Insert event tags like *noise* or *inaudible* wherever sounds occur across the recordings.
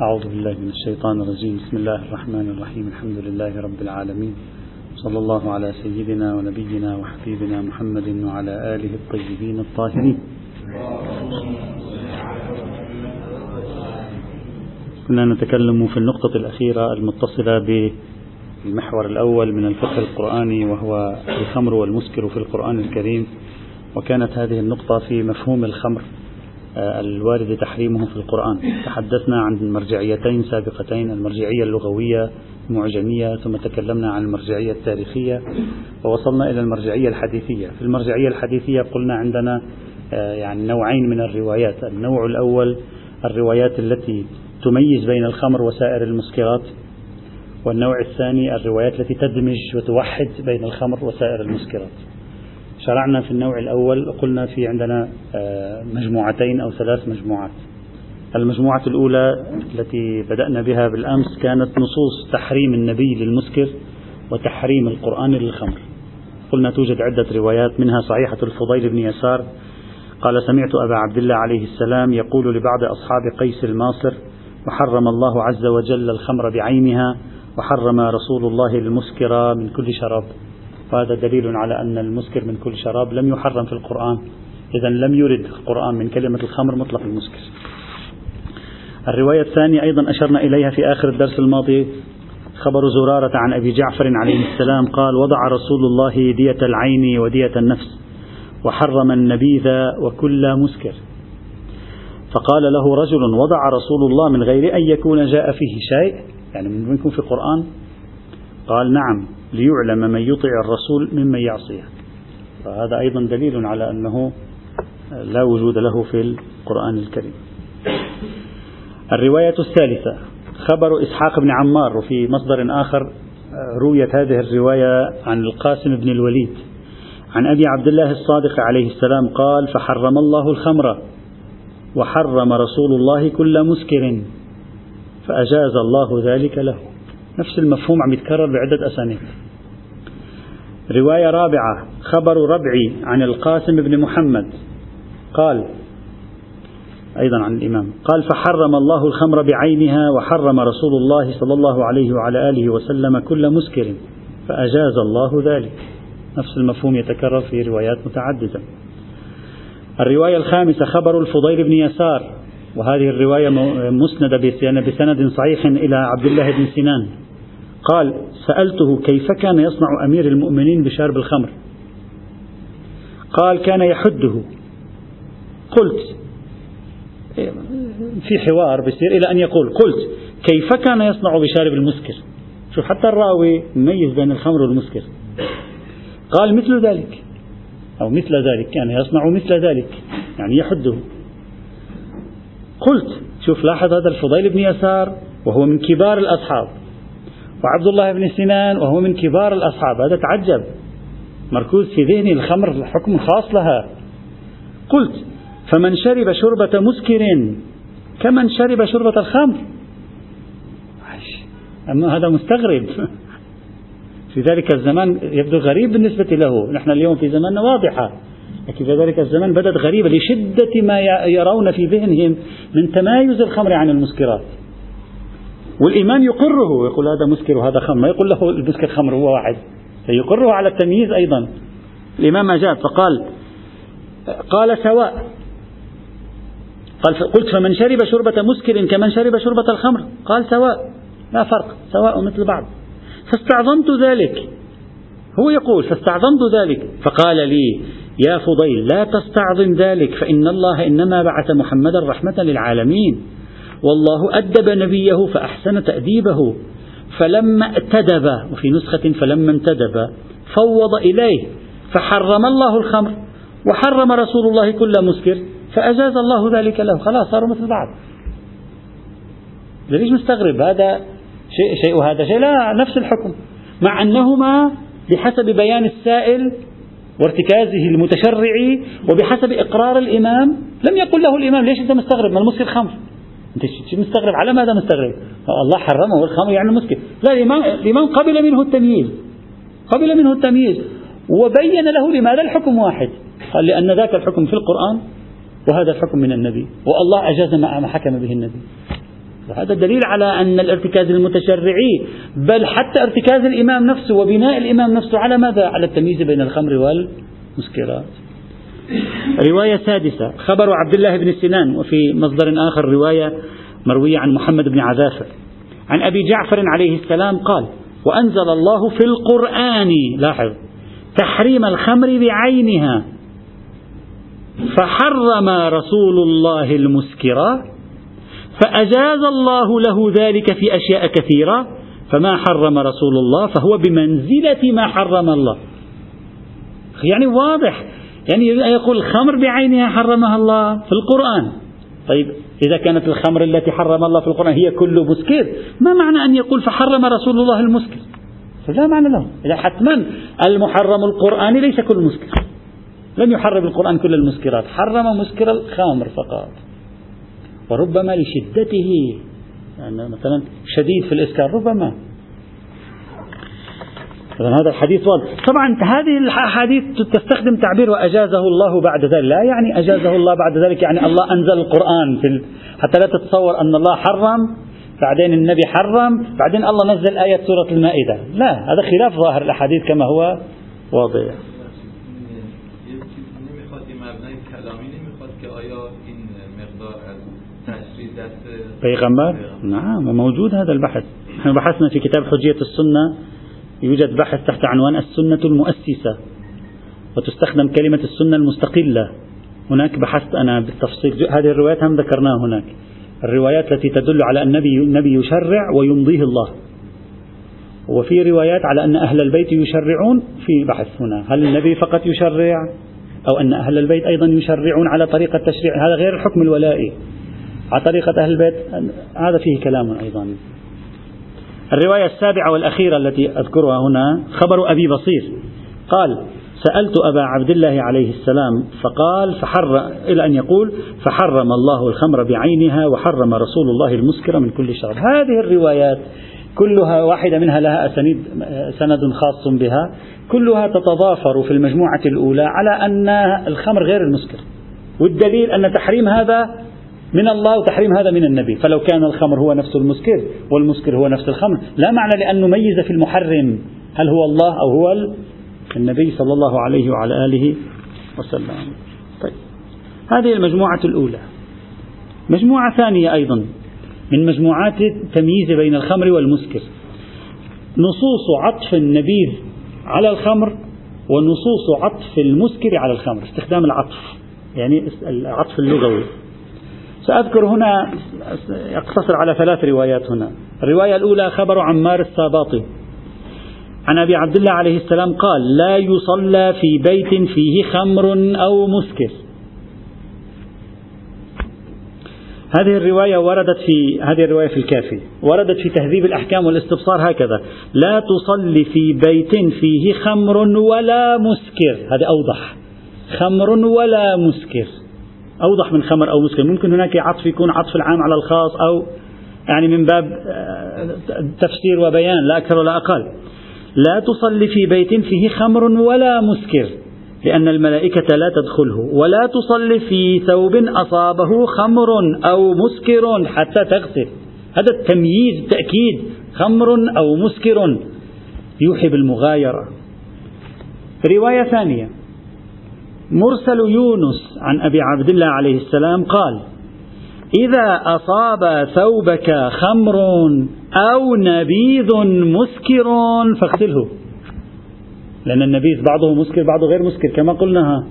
أعوذ بالله من الشيطان الرجيم. بسم الله الرحمن الرحيم. الحمد لله رب العالمين. صلى الله على سيدنا ونبينا وحبيبنا محمد وعلى آله الطيبين الطاهرين. كنا نتكلم في النقطة الأخيرة المتصلة بالمحور الأول من الفقه القرآني وهو الخمر والمسكر في القرآن الكريم. وكانت هذه النقطة في مفهوم الخمر. الوارد تحريمه في القرآن. تحدثنا عن مرجعيتين سابقتين المرجعية اللغوية المعجمية ثم تكلمنا عن المرجعية التاريخية ووصلنا إلى المرجعية الحديثية. في المرجعية الحديثية قلنا عندنا آه، يعني نوعين من الروايات. النوع الأول الروايات التي تميز بين الخمر وسائر المسكرات. والنوع الثاني الروايات التي تدمج وتوحد بين الخمر وسائر المسكرات. شرعنا في النوع الأول قلنا في عندنا آه، مجموعتين أو ثلاث مجموعات. المجموعة الأولى التي بدأنا بها بالأمس كانت نصوص تحريم النبي للمسكر وتحريم القرآن للخمر. قلنا توجد عدة روايات منها صحيحة الفضيل بن يسار قال سمعت أبا عبد الله عليه السلام يقول لبعض أصحاب قيس الماصر وحرم الله عز وجل الخمر بعينها وحرم رسول الله المسكر من كل شراب. وهذا دليل على أن المسكر من كل شراب لم يحرم في القرآن. إذا لم يرد القرآن من كلمة الخمر مطلق المسكر. الرواية الثانية أيضا أشرنا إليها في آخر الدرس الماضي. خبر زرارة عن أبي جعفر عليه السلام قال وضع رسول الله دية العين ودية النفس وحرم النبيذ وكل مسكر. فقال له رجل وضع رسول الله من غير أن يكون جاء فيه شيء؟ يعني من يكون في القرآن قال نعم ليعلم من يطيع الرسول ممن يعصيه. فهذا أيضا دليل على أنه لا وجود له في القرآن الكريم. الرواية الثالثة خبر إسحاق بن عمار وفي مصدر آخر رويت هذه الرواية عن القاسم بن الوليد. عن أبي عبد الله الصادق عليه السلام قال فحرم الله الخمر وحرم رسول الله كل مسكر فأجاز الله ذلك له. نفس المفهوم عم يتكرر بعدة أسانيد. رواية رابعة خبر ربعي عن القاسم بن محمد. قال أيضا عن الإمام قال فحرم الله الخمر بعينها وحرم رسول الله صلى الله عليه وعلى آله وسلم كل مسكر فأجاز الله ذلك. نفس المفهوم يتكرر في روايات متعددة. الرواية الخامسة خبر الفضيل بن يسار. وهذه الرواية مسندة بسند صحيح إلى عبد الله بن سنان. قال سألته كيف كان يصنع أمير المؤمنين بشرب الخمر؟ قال كان يحده. قلت في حوار بيصير إلى أن يقول قلت كيف كان يصنع بشارب المسكر؟ شوف حتى الراوي مميز بين الخمر والمسكر. قال مثل ذلك. أو مثل ذلك كان يصنع مثل ذلك يعني يحده. قلت شوف لاحظ هذا الفضيل بن يسار وهو من كبار الأصحاب. وعبد الله بن سنان وهو من كبار الأصحاب. هذا تعجب. مركوز في ذهني الخمر حكم خاص لها. قلت فمن شرب شربة مسكر كمن شرب شربة الخمر؟ أما هذا مستغرب. *laughs* في ذلك الزمان يبدو غريب بالنسبة له. نحن اليوم في زماننا واضحة. لكن في ذلك الزمان بدت غريبة لشدة ما يرون في ذهنهم من تمايز الخمر عن المسكرات. والإمام يقره يقول هذا مسكر وهذا خمر ما يقول له المسكر خمر هو واحد. يقره على التمييز أيضا. الإمام أجاب فقال قال سواء. قال قلت فمن شرب شربة مسكر كمن شرب شربة الخمر. قال سواء. لا فرق سواء مثل بعض. فاستعظمت ذلك. هو يقول فاستعظمت ذلك. فقال لي يا فضيل لا تستعظم ذلك فإن الله إنما بعث محمدا رحمة للعالمين. والله أدب نبيه فأحسن تأديبه. فلما اتدب وفي نسخة فلما انتدب فوض إليه فحرم الله الخمر وحرم رسول الله كل مسكر فأجاز الله ذلك له. خلاص صاروا مثل بعض. ليش مستغرب؟ هذا شيء شيء وهذا شيء. لا نفس الحكم. مع أنهما بحسب بيان السائل وارتكازه المتشرعي وبحسب إقرار الإمام لم يقل له الإمام. ليش أنت مستغرب؟ ما المسكر خمر. أنت مستغرب على ماذا مستغرب؟ الله حرمه الخمر يعني المسكر لا الإمام, الإمام قبل منه التمييز. قبل منه التمييز. وبين له لماذا الحكم واحد؟ قال لأن ذاك الحكم في القرآن وهذا الحكم من النبي. والله أجاز ما حكم به النبي. هذا دليل على أن الارتكاز المتشرعي بل حتى ارتكاز الإمام نفسه وبناء الإمام نفسه على ماذا؟ على التمييز بين الخمر والمسكرات. رواية سادسة. خبر عبد الله بن سنان وفي مصدر آخر رواية مروية عن محمد بن عذافر عن أبي جعفر عليه السلام قال وأنزل الله في القرآن لاحظ تحريم الخمر بعينها فحرم رسول الله المسكرة فأجاز الله له ذلك في أشياء كثيرة فما حرم رسول الله فهو بمنزلة ما حرم الله. يعني واضح يعني يقول الخمر بعينها حرمها الله في القرآن. طيب إذا كانت الخمر التي حرم الله في القرآن هي كل مسكر ما معنى أن يقول فحرم رسول الله المسكر لا معنى له. إذا حتما المحرم القرآني ليس كل مسكر لم يحرم القرآن كل المسكرات حرم مسكر الخمر فقط. وربما لشدته يعني مثلا شديد في الإسكار ربما هذا الحديث واضح. طبعا هذه الأحاديث تستخدم تعبير وأجازه الله بعد ذلك. لا يعني أجازه الله بعد ذلك يعني الله أنزل القرآن في ال... حتى لا تتصور أن الله حرم بعدين النبي حرم بعدين الله نزل آية سورة المائدة. لا هذا خلاف ظاهر الأحاديث كما هو واضح. پیغمبر نعم موجود هذا البحث. نحن بحثنا في كتاب حجية السنة يوجد بحث تحت عنوان السنة المؤسسة وتستخدم كلمة السنة المستقلة. هناك بحثت أنا بالتفصيل. هذه الروايات هم ذكرناها هناك. الروايات التي تدل على أن النبي, النبي يشرع ويمضيه الله. وفي روايات على أن أهل البيت يشرعون في بحث هنا. هل النبي فقط يشرع؟ أو أن أهل البيت أيضا يشرعون على طريقة تشريع؟ هذا غير الحكم الولائي. على طريقة أهل البيت هذا فيه كلام أيضا. الرواية السابعة والأخيرة التي أذكرها هنا خبر أبي بصير. قال سألت أبا عبد الله عليه السلام فقال فحر إلى أن يقول فحرم الله الخمر بعينها وحرم رسول الله المسكر من كل شرب هذه الروايات كلها واحدة منها لها أسانيد سند خاص بها. كلها تتضافر في المجموعة الأولى على أن الخمر غير المسكر. والدليل أن تحريم هذا من الله وتحريم هذا من النبي. فلو كان الخمر هو نفس المسكر والمسكر هو نفس الخمر. لا معنى لأن نميز في المحرم. هل هو الله أو هو النبي صلى الله عليه وعلى آله وسلم. طيب. هذه المجموعة الأولى. مجموعة ثانية أيضا من مجموعات التمييز بين الخمر والمسكر. نصوص عطف النبيذ على الخمر ونصوص عطف المسكر على الخمر. استخدام العطف. يعني العطف اللغوي. سأذكر هنا أقتصر على ثلاث روايات هنا. الرواية الأولى خبر عمار الساباطي. عن أبي عبد الله عليه السلام قال لا يصلى في بيت فيه خمر أو مسكر. هذه الرواية وردت في هذه الرواية في الكافي. وردت في تهذيب الأحكام والاستبصار هكذا لا تصلي في بيت فيه خمر ولا مسكر. هذا أوضح. خمر ولا مسكر. أوضح من خمر أو مسكر ممكن هناك عطف يكون عطف العام على الخاص أو يعني من باب آه، تفسير وبيان لا أكثر ولا أقل. لا تصلي في بيت فيه خمر ولا مسكر لأن الملائكة لا تدخله. ولا تصلي في ثوب أصابه خمر أو مسكر حتى تغسل هذا التمييز تأكيد خمر أو مسكر يوحي بالمغايرة. رواية ثانية. مرسل يونس عن أبي عبد الله عليه السلام قال إذا أصاب ثوبك خمر أو نبيذ مسكر فاغسله. لأن النبيذ بعضه مسكر بعضه غير مسكر كما قلناها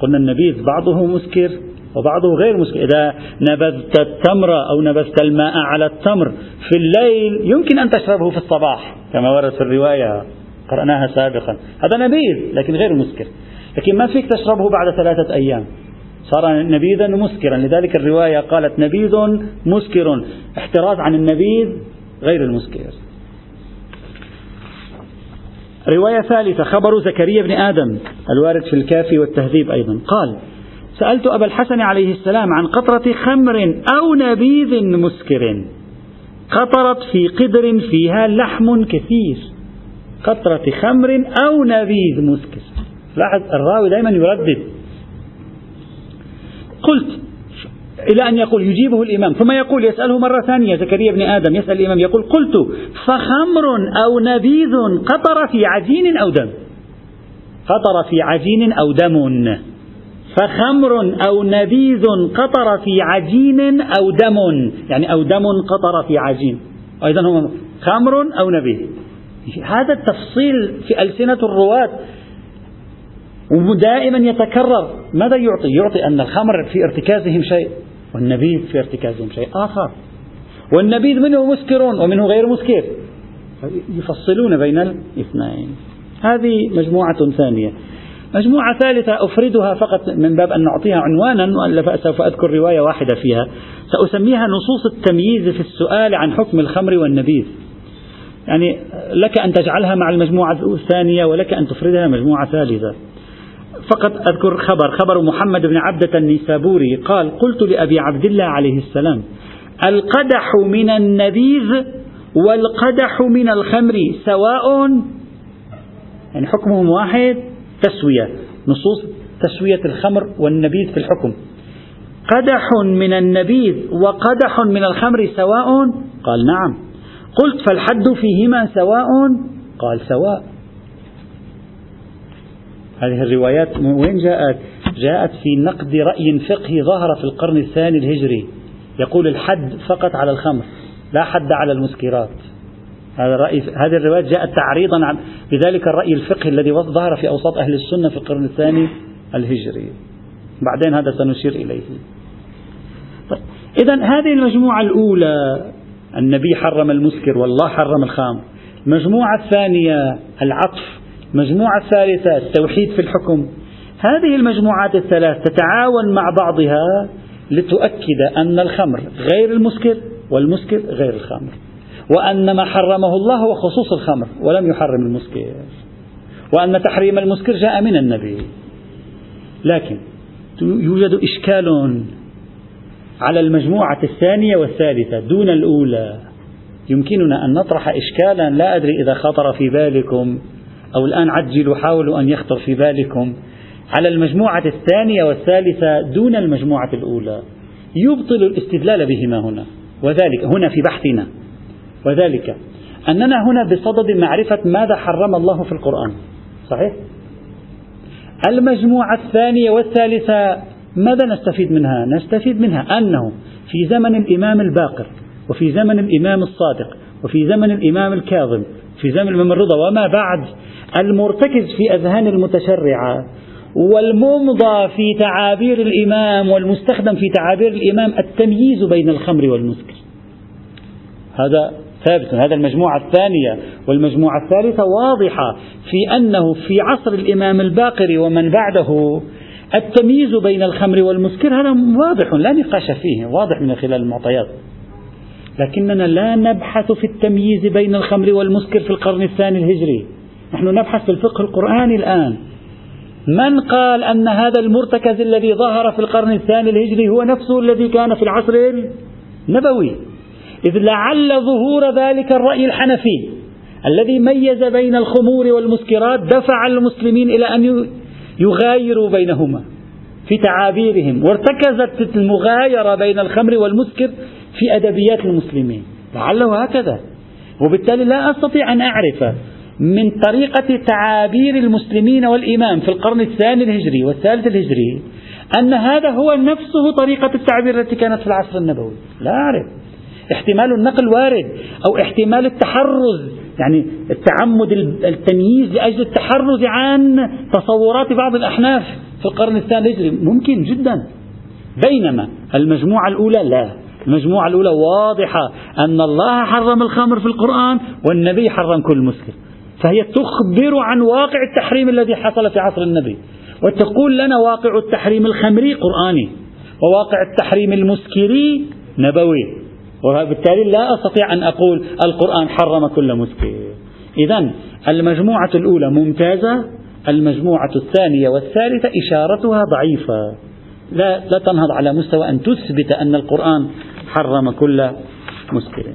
قلنا النبيذ بعضه مسكر وبعضه غير مسكر. إذا نبذت التمر أو نبذت الماء على التمر في الليل يمكن أن تشربه في الصباح كما ورد في الرواية قرأناها سابقا. هذا نبيذ لكن غير مسكر. لكن ما فيك تشربه بعد ثلاثة أيام. صار نبيذا مسكرا. لذلك الرواية قالت نبيذ مسكر احتراز عن النبيذ غير المسكر. رواية ثالثة خبر زكريا بن آدم الوارد في الكافي والتهذيب أيضا. قال سألت أبا الحسن عليه السلام عن قطرة خمر أو نبيذ مسكر. قطرت في قدر فيها لحم كثير. قطرة خمر أو نبيذ مسكر. لاحظ الراوي دائما يردد. قلت إلى أن يقول يجيبه الإمام ثم يقول يسأله مرة ثانية زكريا بن آدم يسأل الإمام يقول قلت فخمر أو نبيذ قطر في عجين أو دم؟ قطر في عجين أو دم. فخمر أو نبيذ قطر في عجين أو دم. يعني أو دم قطر في عجين. أيضا هو خمر أو نبيذ. هذا التفصيل في ألسنة الرواة ودائما يتكرر. ماذا يعطي؟ يعطي أن الخمر في ارتكازهم شيء والنبيذ في ارتكازهم شيء آخر. والنبيذ منه مسكر ومنه غير مسكر. يفصلون بين الاثنين. هذه مجموعة ثانية. مجموعة ثالثة أفردها فقط من باب أن نعطيها عنوانا وألا سوف أذكر رواية واحدة فيها. سأسميها نصوص التمييز في السؤال عن حكم الخمر والنبيذ. يعني لك أن تجعلها مع المجموعة الثانية ولك أن تفردها مجموعة ثالثة. فقط أذكر خبر خبر محمد بن عبدة النيسابوري قال قلت لأبي عبد الله عليه السلام القدح من النبيذ والقدح من الخمر سواء يعني حكمهم واحد تسوية نصوص تسوية الخمر والنبيذ في الحكم. قدح من النبيذ وقدح من الخمر سواء؟ قال نعم. قلت فالحد فيهما سواء؟ قال سواء. هذه الروايات وين جاءت؟ جاءت في نقد رأي فقهي ظهر في القرن الثاني الهجري. يقول الحد فقط على الخمر لا حد على المسكرات. هذا الرأي هذه الروايات جاءت تعريضا عن بذلك الرأي الفقهي الذي ظهر في أوساط أهل السنة في القرن الثاني الهجري. بعدين هذا سنشير إليه. طيب إذا هذه المجموعة الأولى النبي حرم المسكر والله حرم الخام. المجموعة الثانية العطف. المجموعة الثالثة التوحيد في الحكم. هذه المجموعات الثلاث تتعاون مع بعضها لتؤكد أن الخمر غير المسكر والمسكر غير الخمر وأن ما حرمه الله هو خصوص الخمر ولم يحرم المسكر وأن تحريم المسكر جاء من النبي. لكن يوجد إشكال على المجموعة الثانية والثالثة دون الأولى. يمكننا أن نطرح إشكالا لا أدري إذا خطر في بالكم. أو الآن عجلوا حاولوا أن يخطر في بالكم على المجموعة الثانية والثالثة دون المجموعة الأولى يبطل الاستدلال بهما هنا وذلك هنا في بحثنا وذلك أننا هنا بصدد معرفة ماذا حرم الله في القرآن صحيح؟ المجموعة الثانية والثالثة ماذا نستفيد منها؟ نستفيد منها أنه في زمن الإمام الباقر وفي زمن الإمام الصادق وفي زمن الإمام الكاظم في زمن الإمام الرضا وما بعد المرتكز في أذهان المتشرعة والممضى في تعابير الإمام والمستخدم في تعابير الإمام التمييز بين الخمر والمسكر. هذا ثابت هذا المجموعة الثانية والمجموعة الثالثة واضحة في أنه في عصر الإمام الباقر ومن بعده التمييز بين الخمر والمسكر هذا واضح لا نقاش فيه واضح من خلال المعطيات. لكننا لا نبحث في التمييز بين الخمر والمسكر في القرن الثاني الهجري. نحن نبحث في الفقه القرآني الآن. من قال أن هذا المرتكز الذي ظهر في القرن الثاني الهجري هو نفسه الذي كان في العصر النبوي؟ إذ لعل ظهور ذلك الرأي الحنفي الذي ميز بين الخمور والمسكرات دفع المسلمين إلى أن يغايروا بينهما في تعابيرهم. وارتكزت المغايرة بين الخمر والمسكر في أدبيات المسلمين. لعله هكذا. وبالتالي لا أستطيع أن أعرف من طريقة تعابير المسلمين والإمام في القرن الثاني الهجري والثالث الهجري أن هذا هو نفسه طريقة التعبير التي كانت في العصر النبوي. لا أعرف. احتمال النقل وارد أو احتمال التحرز يعني التعمد التمييز لأجل التحرز عن تصورات بعض الأحناف في القرن الثاني الهجري. ممكن جدا. بينما المجموعة الأولى لا. المجموعة الأولى واضحة أن الله حرم الخمر في القرآن والنبي حرم كل مسكر فهي تخبر عن واقع التحريم الذي حصل في عصر النبي. وتقول لنا واقع التحريم الخمري قرآني وواقع التحريم المسكري نبوي. وبالتالي لا أستطيع أن أقول القرآن حرم كل مسكر. إذا المجموعة الأولى ممتازة المجموعة الثانية والثالثة إشارتها ضعيفة. لا, لا تنهض على مستوى أن تثبت أن القرآن حرم كل مسكر.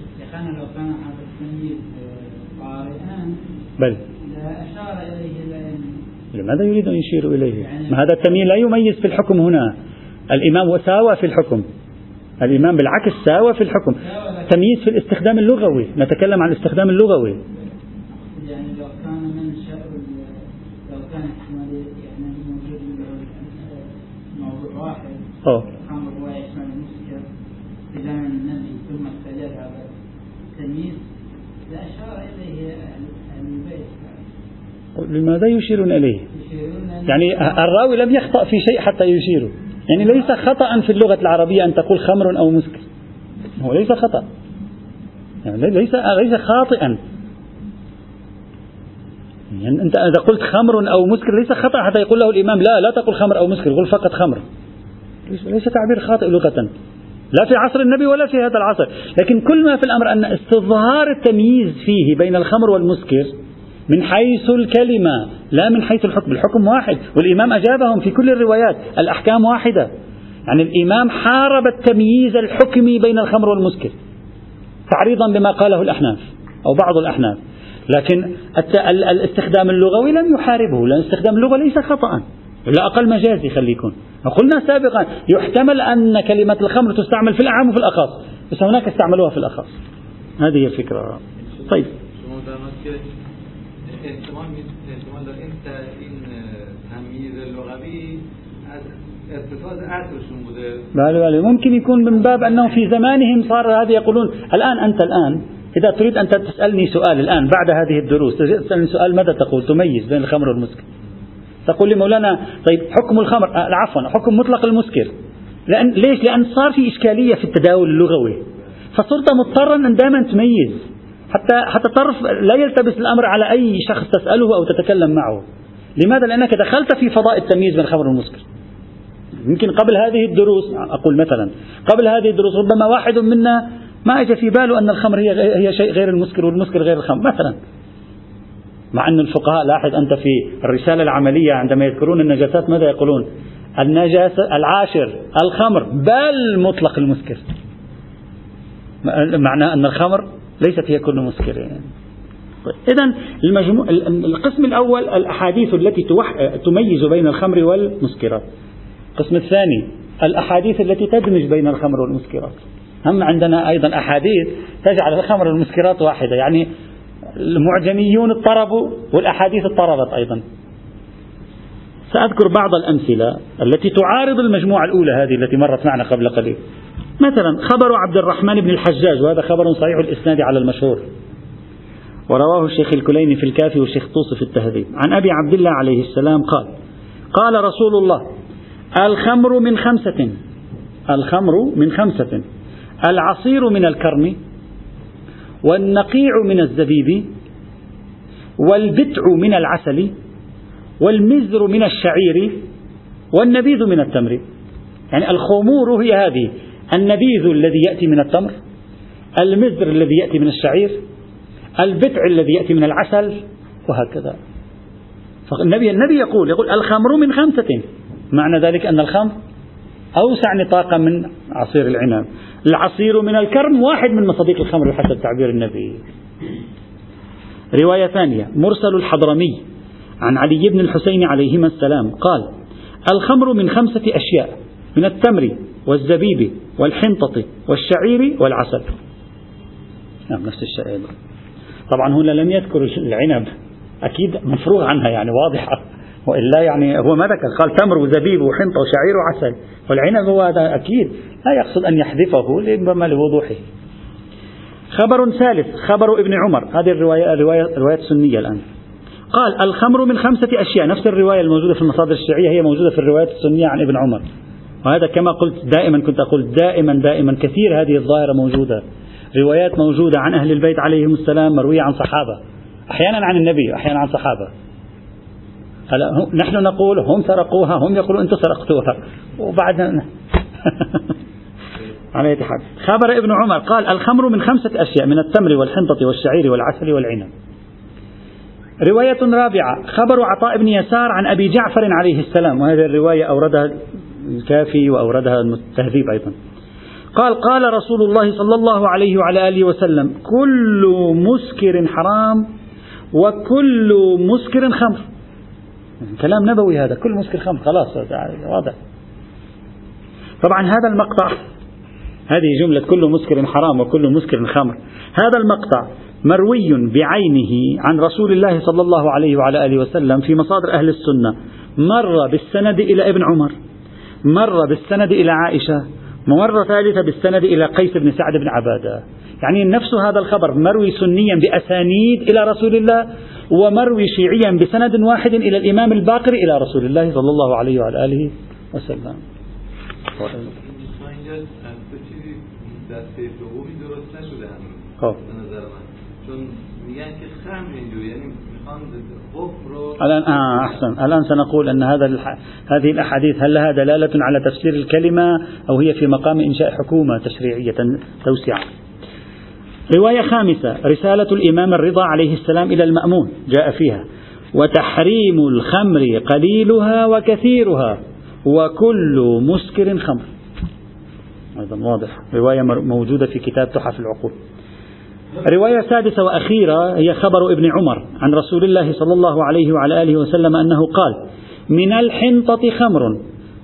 بل. لماذا يريد أن يشير إليه؟ ما هذا التمييز لا يميز في الحكم هنا. الإمام وساوى في الحكم. الإمام بالعكس ساوى في الحكم. تمييز في الاستخدام اللغوي. نتكلم عن الاستخدام اللغوي. يعني لو كان من لو كان يعني موجود موضوع واحد أوه. الخمر ويشمل المسكر في زمن النبي ثم استجاب هذا التمييز لأشار إليه أهل البيت لماذا يشيرون إليه؟ يعني الراوي لم يخطأ في شيء حتى يشيره. يعني ليس خطأ في اللغة العربية أن تقول خمر أو مسكر هو ليس خطأ. يعني ليس ليس خاطئا. يعني أنت إذا قلت خمر أو مسكر ليس خطأ حتى يقول له الإمام لا لا تقل خمر أو مسكر قل فقط خمر. ليس تعبير خاطئ لغة. لا في عصر النبي ولا في هذا العصر. لكن كل ما في الأمر أن استظهار التمييز فيه بين الخمر والمسكر من حيث الكلمة لا من حيث الحكم الحكم واحد. والإمام أجابهم في كل الروايات الأحكام واحدة. يعني الإمام حارب التمييز الحكمي بين الخمر والمسكر تعريضا بما قاله الأحناف أو بعض الأحناف. لكن الاستخدام اللغوي لم يحاربه لأن استخدام اللغة ليس خطأ لا أقل مجازي خليكم وقلنا سابقا يحتمل أن كلمة الخمر تستعمل في الأعم وفي الأخص بس هناك استعملوها في الأخص. هذه هي الفكرة. طيب. بله بله. ممكن يكون من باب أنه في زمانهم صار هذا يقولون الآن أنت الآن إذا تريد أن تسألني سؤال الآن بعد هذه الدروس تسألني سؤال ماذا تقول؟ تميز بين الخمر والمسكر. تقول لي مولانا طيب حكم الخمر آه عفوا حكم مطلق المسكر. لأن ليش؟ لأن صار في إشكالية في التداول اللغوي. فصرت مضطرا أن دائما تميز. حتى حتى طرف لا يلتبس الأمر على أي شخص تسأله أو تتكلم معه. لماذا؟ لأنك دخلت في فضاء التمييز بين الخمر والمسكر. يمكن قبل هذه الدروس أقول مثلا قبل هذه الدروس ربما واحد منا ما اجى في باله أن الخمر هي هي شيء غير المسكر والمسكر غير الخمر مثلا مع أن الفقهاء لاحظ أنت في الرسالة العملية عندما يذكرون النجاسات ماذا يقولون النجاسة العاشر الخمر بل مطلق المسكر معناه أن الخمر ليست هي كل مسكر يعني. إذا المجموع القسم الأول الأحاديث التي تميز بين الخمر والمسكرات. القسم الثاني الأحاديث التي تدمج بين الخمر والمسكرات. هم عندنا أيضا أحاديث تجعل الخمر والمسكرات واحدة يعني المعجميون اضطربوا والأحاديث اضطربت أيضا. سأذكر بعض الأمثلة التي تعارض المجموعة الأولى هذه التي مرت معنا قبل قليل. مثلا خبر عبد الرحمن بن الحجاج وهذا خبر صحيح الإسناد على المشهور. ورواه الشيخ الكليني في الكافي والشيخ طوسي في التهذيب. عن أبي عبد الله عليه السلام قال قال رسول الله الخمر من خمسة. الخمر من خمسة. العصير من الكرم. والنقيع من الزبيب. والبتع من العسل. والمزر من الشعير. والنبيذ من التمر. يعني الخمور هي هذه. النبيذ الذي يأتي من التمر. المزر الذي يأتي من الشعير. البتع الذي يأتي من العسل. وهكذا. فالنبي النبي يقول يقول الخمر من خمسة. معنى ذلك أن الخمر أوسع نطاقا من عصير العنب. العصير من الكرم واحد من مصاديق الخمر حسب تعبير النبي. رواية ثانية مرسل الحضرمي عن علي بن الحسين عليهما السلام قال الخمر من خمسة أشياء من التمر والزبيب والحنطة والشعير والعسل. نعم نفس الشيء طبعا هنا لم يذكر العنب أكيد مفروغ عنها يعني واضحة. وإلا يعني هو ما ذكر قال تمر وزبيب وحنطة وشعير وعسل. والعنب هو هذا أكيد. لا يقصد أن يحذفه ربما لوضوحه. خبر ثالث خبر ابن عمر. هذه الرواية الرواية الرواية السنية الآن. قال الخمر من خمسة أشياء. نفس الرواية الموجودة في المصادر الشيعية هي موجودة في الروايات السنية عن ابن عمر. وهذا كما قلت دائما كنت أقول دائما دائما كثير هذه الظاهرة موجودة. روايات موجودة عن أهل البيت عليهم السلام مروية عن صحابة. أحيانا عن النبي أحيانا عن صحابة. نحن نقول هم سرقوها هم يقولون أنتم سرقتوها. وبعد *laughs* على حال. خبر ابن عمر قال الخمر من خمسة أشياء من التمر والحنطة والشعير والعسل والعنب. رواية رابعة خبر عطاء بن يسار عن أبي جعفر عليه السلام. وهذه الرواية أوردها الكافي وأوردها التهذيب أيضا. قال قال رسول الله صلى الله عليه وعلى آله وسلم كل مسكر حرام وكل مسكر خمر. كلام نبوي هذا كل مسكر خمر خلاص واضح. طبعا هذا المقطع هذه جملة كل مسكر حرام وكل مسكر خمر. هذا المقطع مروي بعينه عن رسول الله صلى الله عليه وعلى آله وسلم في مصادر أهل السنة. مر بالسند إلى ابن عمر مر بالسند إلى عائشة مرة ثالثة بالسند إلى قيس بن سعد بن عبادة. يعني نفس هذا الخبر مروي سنيا بأسانيد إلى رسول الله ومروي شيعيا بسند واحد إلى الإمام الباقر إلى رسول الله صلى الله عليه وعلى آله وسلم. خب. الآن آه أحسن. الآن سنقول أن هذا هذه الأحاديث هل لها دلالة على تفسير الكلمة أو هي في مقام إنشاء حكومة تشريعية توسعة؟ رواية خامسة رسالة الإمام الرضا عليه السلام إلى المأمون جاء فيها وتحريم الخمر قليلها وكثيرها وكل مسكر خمر. أيضا واضح. رواية موجودة في كتاب تحف العقول. رواية سادسة وأخيرة هي خبر ابن عمر عن رسول الله صلى الله عليه وعلى آله وسلم أنه قال من الحنطة خمر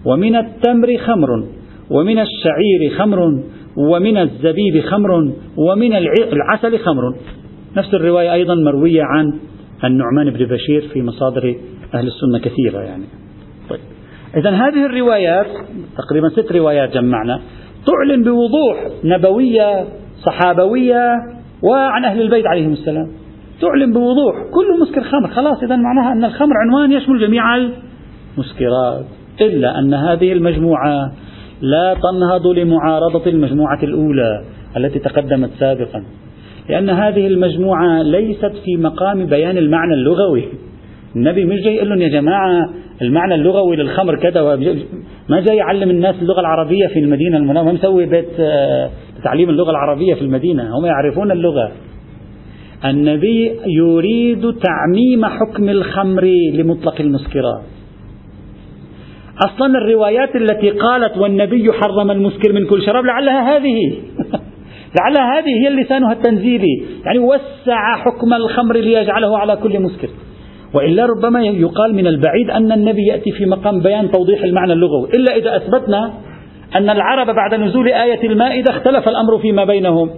ومن التمر خمر ومن الشعير خمر ومن الزبيب خمر ومن العسل خمر. نفس الرواية أيضا مروية عن النعمان بن بشير في مصادر أهل السنة كثيرة يعني. طيب. إذا هذه الروايات تقريبا ست روايات جمعنا تعلن بوضوح نبوية صحابوية وعن أهل البيت عليهم السلام. تعلن بوضوح كل مسكر خمر. خلاص إذا معناها أن الخمر عنوان يشمل جميع المسكرات إلا أن هذه المجموعة لا تنهض لمعارضة المجموعة الأولى التي تقدمت سابقا. لأن هذه المجموعة ليست في مقام بيان المعنى اللغوي. النبي مش جاي يقول لهم يا جماعة المعنى اللغوي للخمر كذا ما جاي يعلم الناس اللغة العربية في المدينة المنورة. ما مسوي بيت آه، تعليم اللغة العربية في المدينة. هم يعرفون اللغة. النبي يريد تعميم حكم الخمر لمطلق المسكرات أصلا الروايات التي قالت والنبي حرم المسكر من كل شراب لعلها هذه. *laughs* لعلها هذه هي لسانها التنزيلي. يعني وسع حكم الخمر ليجعله على كل مسكر. وإلا ربما يقال من البعيد أن النبي يأتي في مقام بيان توضيح المعنى اللغوي. إلا إذا أثبتنا أن العرب بعد نزول آية المائدة اختلف الأمر فيما بينهم.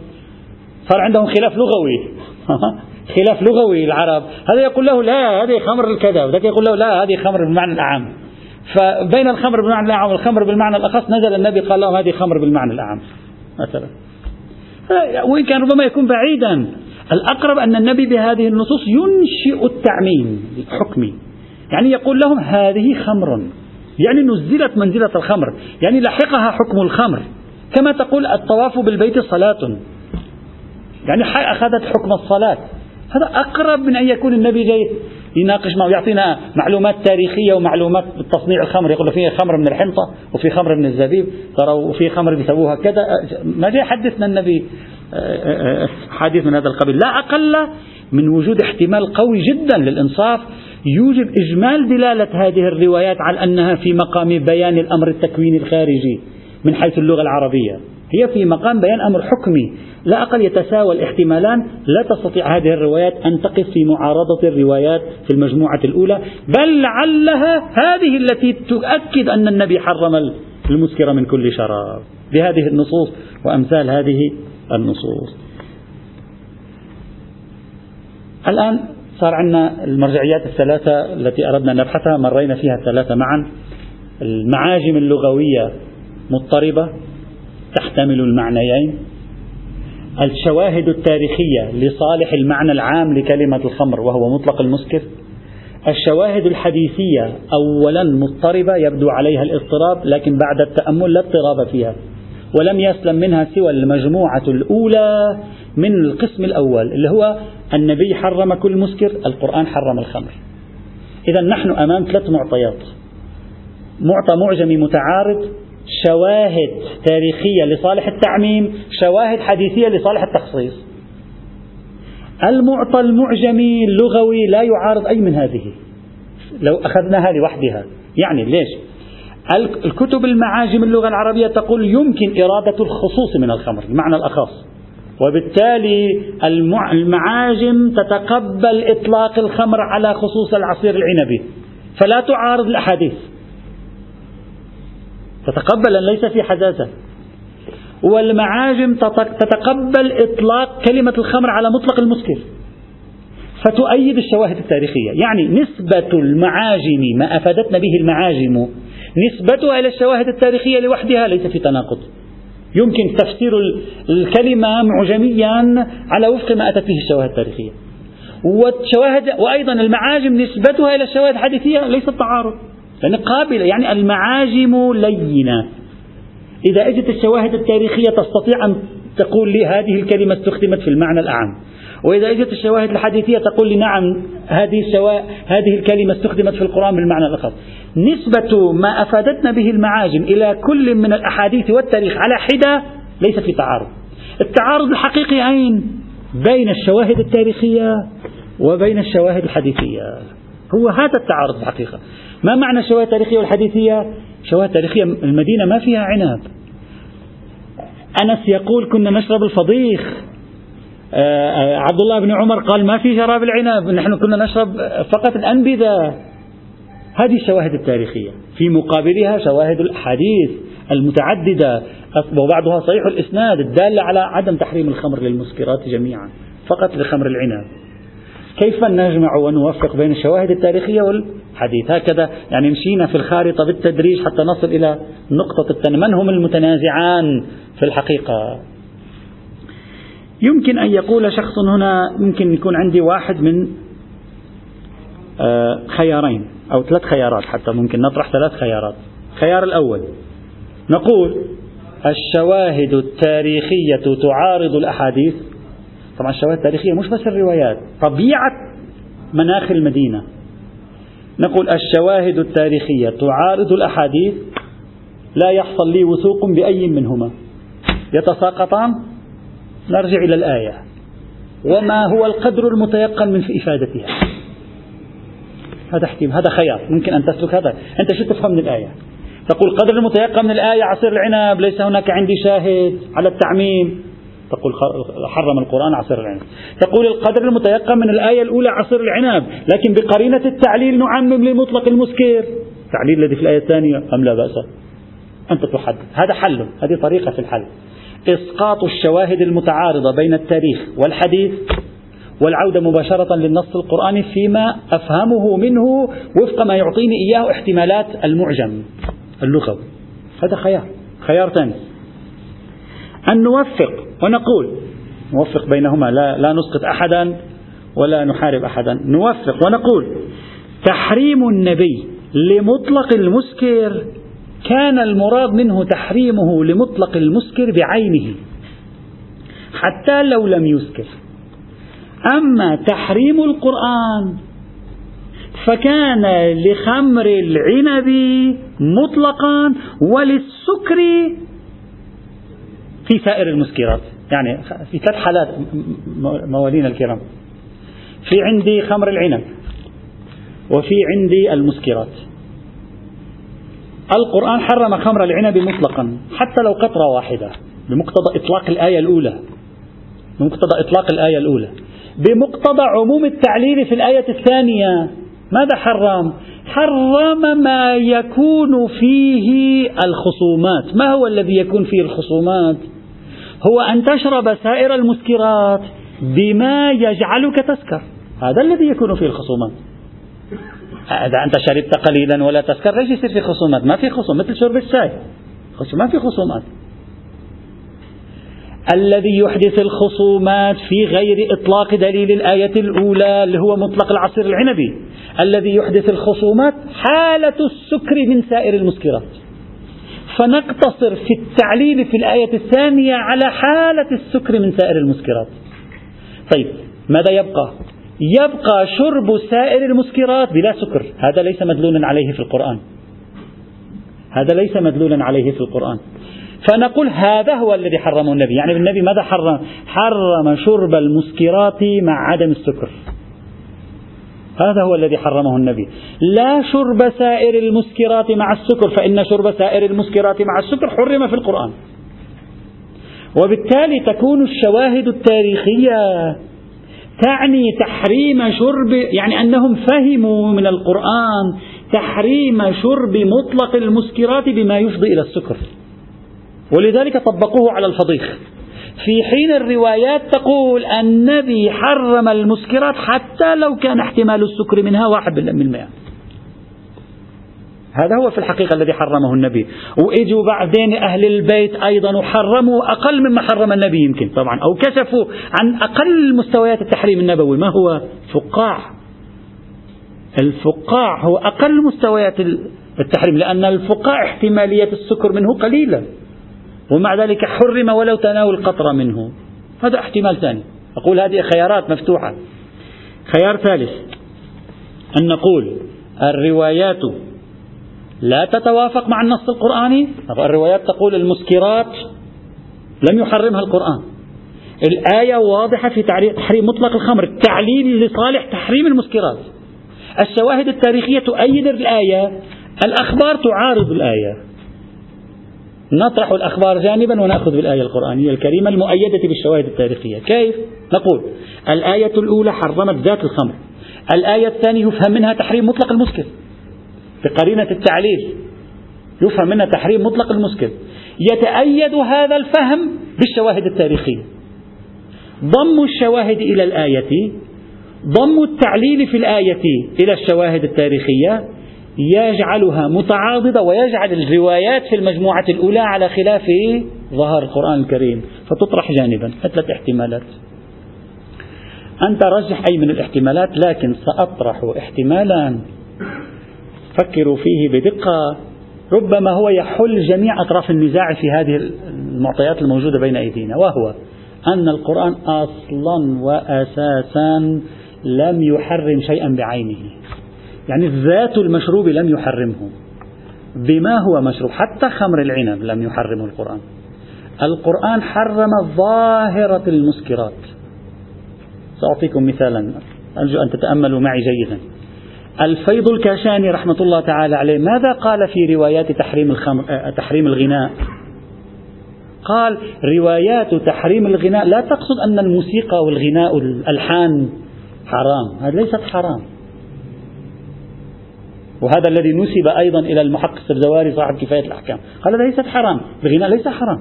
صار عندهم خلاف لغوي. *laughs* خلاف لغوي العرب. هذا يقول له لا هذه خمر الكذا وذاك يقول له لا هذه خمر بالمعنى الأعم فبين الخمر بالمعنى الأعم والخمر بالمعنى الأخص نزل النبي قال لهم هذه خمر بالمعنى الأعم مثلا. وإن كان ربما يكون بعيدا الأقرب أن النبي بهذه النصوص ينشئ التعميم الحكمي. يعني يقول لهم هذه خمر. يعني نزلت منزلة الخمر. يعني لحقها حكم الخمر. كما تقول الطواف بالبيت صلاة. يعني أخذت حكم الصلاة. هذا أقرب من أن يكون النبي جاي يناقش معه يعطينا معلومات تاريخية ومعلومات تصنيع الخمر. يقول في خمر من الحنطة وفي خمر من الزبيب. ترى وفي خمر بيسووها كذا. ما جاي يحدثنا النبي حديث من هذا القبيل. لا أقل من وجود احتمال قوي جدا للإنصاف. يوجب إجمال دلالة هذه الروايات على أنها في مقام بيان الأمر التكويني الخارجي من حيث اللغة العربية. هي في مقام بيان أمر حكمي. لا أقل يتساوى الاحتمالان. لا تستطيع هذه الروايات أن تقف في معارضة الروايات في المجموعة الأولى. بل لعلها هذه التي تؤكد أن النبي حرم المسكر من كل شراب. بهذه النصوص وأمثال هذه النصوص. الآن صار عندنا المرجعيات الثلاثة التي أردنا نبحثها. مرينا فيها الثلاثة معا. المعاجم اللغوية مضطربة. تحتمل المعنيين؟ الشواهد التاريخية لصالح المعنى العام لكلمة الخمر وهو مطلق المسكر. الشواهد الحديثية أولا مضطربة يبدو عليها الاضطراب لكن بعد التأمل لا اضطراب فيها. ولم يسلم منها سوى المجموعة الأولى من القسم الأول اللي هو النبي حرم كل مسكر القرآن حرم الخمر. إذا نحن أمام ثلاث معطيات. معطى معجمي متعارض شواهد تاريخية لصالح التعميم شواهد حديثية لصالح التخصيص. المعطى المعجمي اللغوي لا يعارض أي من هذه. لو أخذناها لوحدها يعني ليش؟ الكتب المعاجم اللغة العربية تقول يمكن إرادة الخصوص من الخمر المعنى الأخص. وبالتالي المعاجم تتقبل إطلاق الخمر على خصوص العصير العنبي. فلا تعارض الأحاديث. تتقبل أن ليس في حداثة والمعاجم تتقبل إطلاق كلمة الخمر على مطلق المسكر فتؤيد الشواهد التاريخية. يعني نسبة المعاجم ما أفادتنا به المعاجم نسبتها إلى الشواهد التاريخية لوحدها ليس في تناقض. يمكن تفسير الكلمة معجميا على وفق ما أتت به الشواهد التاريخية. والشواهد وأيضا المعاجم نسبتها إلى الشواهد الحديثية ليست تعارض. لأن قابلة يعني المعاجم لينة. إذا أجت الشواهد التاريخية تستطيع أن تقول لي هذه الكلمة استخدمت في المعنى الأعم. وإذا أجت الشواهد الحديثية تقول لي نعم هذه الشوا... هذه الكلمة استخدمت في القرآن بالمعنى الأخص. نسبة ما أفادتنا به المعاجم إلى كل من الأحاديث والتاريخ على حدة ليس في تعارض. التعارض الحقيقي أين؟ بين الشواهد التاريخية وبين الشواهد الحديثية. هو هذا التعارض الحقيقة. ما معنى الشواهد التاريخية والحديثية؟ شواهد تاريخية المدينة ما فيها عنب. أنس يقول كنا نشرب الفضيخ. آه، عبد الله بن عمر قال ما في شراب العنب نحن كنا نشرب فقط الأنبذة. هذه الشواهد التاريخية. في مقابلها شواهد الأحاديث المتعددة وبعضها صحيح الإسناد الدالة على عدم تحريم الخمر للمسكرات جميعا فقط لخمر العنب. كيف نجمع ونوفق بين الشواهد التاريخية والحديث هكذا. يعني مشينا في الخارطة بالتدريج حتى نصل إلى نقطة التن من هم المتنازعان في الحقيقة؟ يمكن أن يقول شخص هنا يمكن يكون عندي واحد من آه، خيارين أو ثلاث خيارات حتى. ممكن نطرح ثلاث خيارات. الخيار الأول نقول الشواهد التاريخية تعارض الأحاديث. طبعا الشواهد التاريخية مش بس الروايات طبيعة مناخ المدينة. نقول الشواهد التاريخية تعارض الأحاديث لا يحصل لي وثوق بأي منهما. يتساقطان؟ نرجع إلى الآية. وما هو القدر المتيقن من إفادتها؟ هذا احتمال هذا خيار ممكن أن تسلك هذا. أنت شو تفهم من الآية؟ تقول قدر المتيقن من الآية عصير العنب ليس هناك عندي شاهد على التعميم. تقول حرم القرآن عصير العنب. تقول القدر المتيقن من الآية الأولى عصير العنب لكن بقرينة التعليل نعمم لمطلق المسكر التعليل الذي في الآية الثانية أم لا بأس؟ أنت تحدد هذا حل هذه طريقة في الحل. إسقاط الشواهد المتعارضة بين التاريخ والحديث والعودة مباشرة للنص القرآني فيما أفهمه منه وفق ما يعطيني إياه احتمالات المعجم اللغوي. هذا خيار. خيار ثاني. أن نوفق ونقول نوفق بينهما لا, لا نسقط أحدا ولا نحارب أحدا نوفق ونقول تحريم النبي لمطلق المسكر كان المراد منه تحريمه لمطلق المسكر بعينه حتى لو لم يسكر. أما تحريم القرآن فكان لخمر العنب مطلقا وللسكر في سائر المسكرات. يعني في ثلاث حالات موالينا الكرام. في عندي خمر العنب وفي عندي المسكرات. القرآن حرم خمر العنب مطلقا حتى لو قطرة واحدة بمقتضى إطلاق الآية الأولى. بمقتضى إطلاق الآية الأولى. بمقتضى عموم التعليل في الآية الثانية. ماذا حرم؟ حرم ما يكون فيه الخصومات. ما هو الذي يكون فيه الخصومات؟ هو أن تشرب سائر المسكرات بما يجعلك تسكر. هذا الذي يكون فيه الخصومات. إذا أنت شربت قليلا ولا تسكر ليش يصير في خصومات؟ ما في خصوم مثل شرب الشاي. ما في خصومات. الذي يحدث الخصومات في غير إطلاق دليل الآية الأولى اللي هو مطلق العصير العنبي. الذي يحدث الخصومات حالة السكر من سائر المسكرات. فنقتصر في التعليل في الآية الثانية على حالة السكر من سائر المسكرات. طيب ماذا يبقى؟ يبقى شرب سائر المسكرات بلا سكر. هذا ليس مدلولا عليه في القرآن. هذا ليس مدلولا عليه في القرآن. فنقول هذا هو الذي حرمه النبي. يعني النبي ماذا حرم؟ حرم شرب المسكرات مع عدم السكر. هذا هو الذي حرمه النبي. لا شرب سائر المسكرات مع السكر فإن شرب سائر المسكرات مع السكر حرم في القرآن. وبالتالي تكون الشواهد التاريخية تعني تحريم شرب يعني أنهم فهموا من القرآن تحريم شرب مطلق المسكرات بما يفضي إلى السكر. ولذلك طبقوه على الفضيخ. في حين الروايات تقول النبي حرم المسكرات حتى لو كان احتمال السكر منها واحد بالمئة. هذا هو في الحقيقة الذي حرمه النبي. وإجوا بعدين أهل البيت أيضا وحرموا أقل مما حرم النبي يمكن طبعا. أو كشفوا عن أقل مستويات التحريم النبوي. ما هو؟ فقاع. الفقاع هو أقل مستويات التحريم. لأن الفقاع احتمالية السكر منه قليلة ومع ذلك حرم ولو تناول قطرة منه. هذا احتمال ثاني. أقول هذه خيارات مفتوحة. خيار ثالث. أن نقول الروايات لا تتوافق مع النص القرآني. الروايات تقول المسكرات لم يحرمها القرآن. الآية واضحة في تحريم مطلق الخمر. التعليل لصالح تحريم المسكرات. الشواهد التاريخية تؤيد الآية. الأخبار تعارض الآية. نطرح الأخبار جانبا ونأخذ بالآية القرآنية الكريمة المؤيدة بالشواهد التاريخية. كيف؟ نقول الآية الأولى حرمت ذات الخمر. الآية الثانية يفهم منها تحريم مطلق المسكر بقرينة التعليل يفهم منها تحريم مطلق المسكر يتأيد هذا الفهم بالشواهد التاريخية. ضم الشواهد إلى الآية ضم التعليل في الآية إلى الشواهد التاريخية يجعلها متعاضدة ويجعل الروايات في المجموعة الأولى على خلاف ظهر القرآن الكريم. فتطرح جانبا. ثلاث احتمالات. أنت رجح أي من الاحتمالات لكن سأطرح احتمالا. فكروا فيه بدقة. ربما هو يحل جميع أطراف النزاع في هذه المعطيات الموجودة بين أيدينا وهو أن القرآن أصلا وأساسا لم يحرم شيئا بعينه. يعني ذات المشروب لم يحرمه. بما هو مشروب حتى خمر العنب لم يحرمه القرآن. القرآن حرم ظاهرة المسكرات. سأعطيكم مثالا. أرجو أن تتأملوا معي جيدا. الفيض الكاشاني رحمة الله تعالى عليه ماذا قال في روايات تحريم الخمر آه، تحريم الغناء؟ قال روايات تحريم الغناء لا تقصد أن الموسيقى والغناء والألحان حرام. هذا ليست حرام. وهذا الذي نسب أيضا إلى المحقق السبزواري صاحب كفاية الأحكام. قال هذا ليست حرام الغناء ليس حرام.